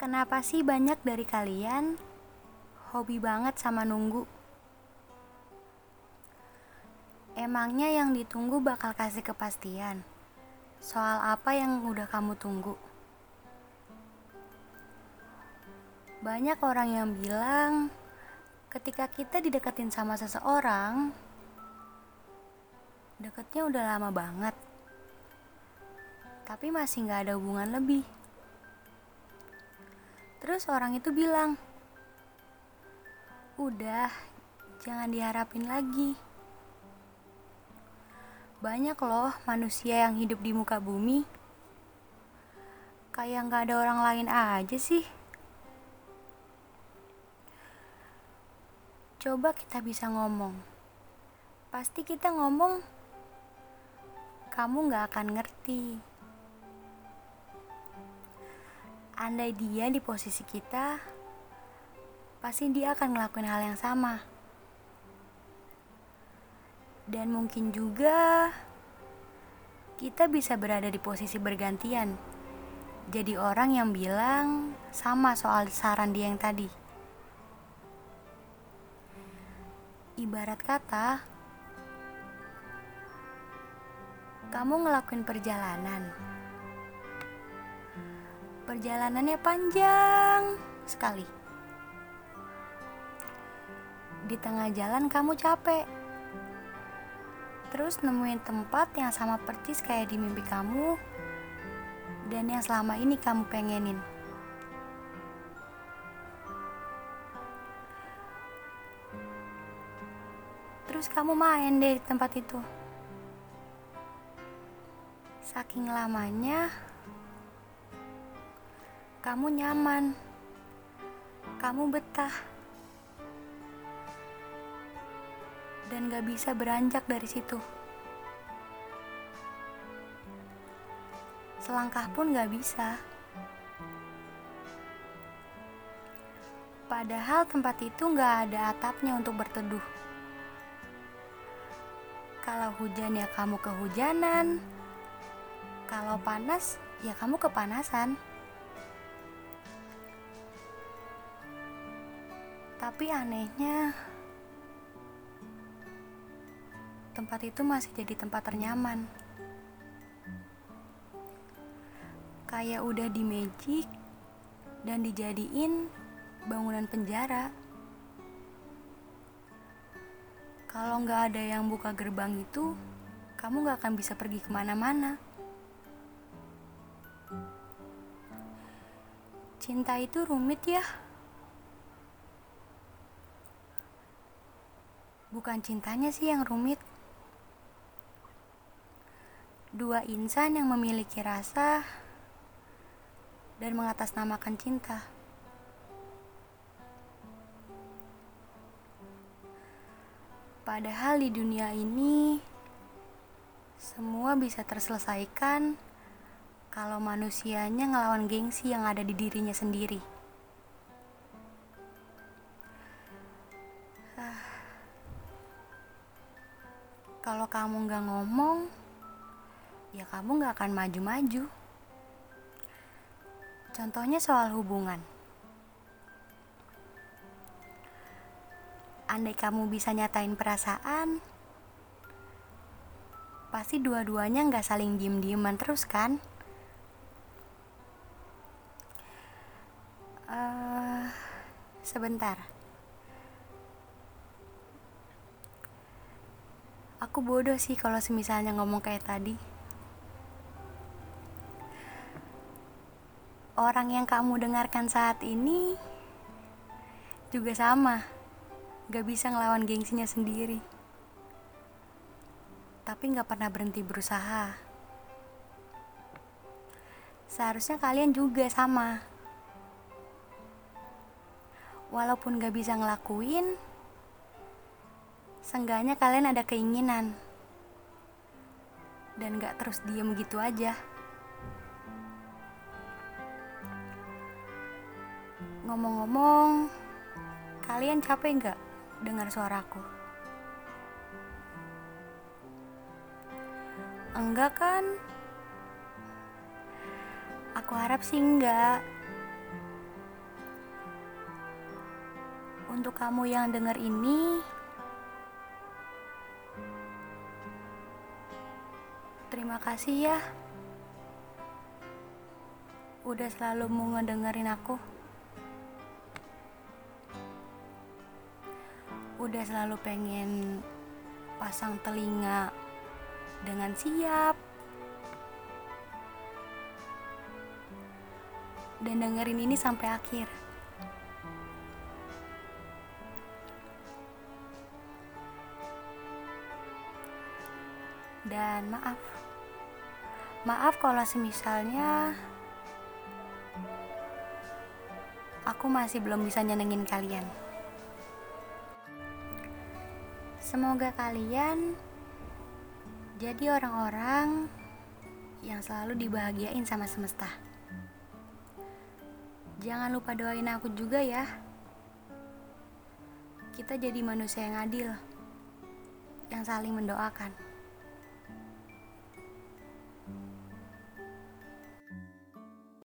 Kenapa sih banyak dari kalian hobi banget sama nunggu? Emangnya yang ditunggu bakal kasih kepastian soal apa yang udah kamu tunggu? Banyak orang yang bilang ketika kita dideketin sama seseorang, deketnya udah lama banget, tapi masih gak ada hubungan lebih. Terus orang itu bilang, udah, jangan diharapin lagi. Banyak loh manusia yang hidup di muka bumi, kayak gak ada orang lain aja sih. Coba kita bisa ngomong, pasti kita ngomong, kamu gak akan ngerti. Andai dia di posisi kita, pasti dia akan ngelakuin hal yang sama. Dan mungkin juga kita bisa berada di posisi bergantian. Jadi orang yang bilang sama soal saran dia yang tadi. Ibarat kata, kamu ngelakuin perjalanan. Perjalanannya panjang sekali. Di tengah jalan kamu capek. Terus nemuin tempat yang sama persis kayak di mimpi kamu dan yang selama ini kamu pengenin. Terus kamu main deh di tempat itu. Saking lamanya, kamu nyaman, kamu betah, dan gak bisa beranjak dari situ. Selangkah pun gak bisa. Padahal tempat itu gak ada atapnya untuk berteduh. Kalau hujan ya kamu kehujanan, kalau panas ya kamu kepanasan. Tapi anehnya, tempat itu masih jadi tempat ternyaman. Kayak udah di magic dan dijadiin bangunan penjara. Kalau nggak ada yang buka gerbang itu, kamu nggak akan bisa pergi ke mana-mana. Cinta itu rumit ya. Bukan cintanya sih yang rumit. Dua insan yang memiliki rasa dan mengatasnamakan cinta. Padahal di dunia ini semua bisa terselesaikan kalau manusianya ngelawan gengsi yang ada di dirinya sendiri. Kamu nggak ngomong, ya kamu nggak akan maju-maju. Contohnya soal hubungan. Andai kamu bisa nyatain perasaan, pasti dua-duanya nggak saling diem-dieman terus kan? Uh, sebentar. Aku bodoh sih kalau semisalnya ngomong kayak tadi. Orang yang kamu dengarkan saat ini juga sama, gak bisa ngelawan gengsinya sendiri. Tapi gak pernah berhenti berusaha. Seharusnya kalian juga sama. Walaupun gak bisa ngelakuin, Seenggaknya kalian ada keinginan dan gak terus diem gitu aja. Ngomong-ngomong, kalian capek gak dengar suaraku? Enggak kan? Aku harap sih enggak. Untuk kamu yang dengar ini, terima kasih ya. Udah selalu mau ngedengerin aku. Udah selalu pengen pasang telinga dengan siap. Dan dengerin ini sampai akhir. Dan maaf. Maaf kalau semisalnya aku masih belum bisa nyenengin kalian. Semoga kalian jadi orang-orang yang selalu dibahagiain sama semesta. Jangan lupa doain aku juga ya. Kita jadi manusia yang adil, yang saling mendoakan.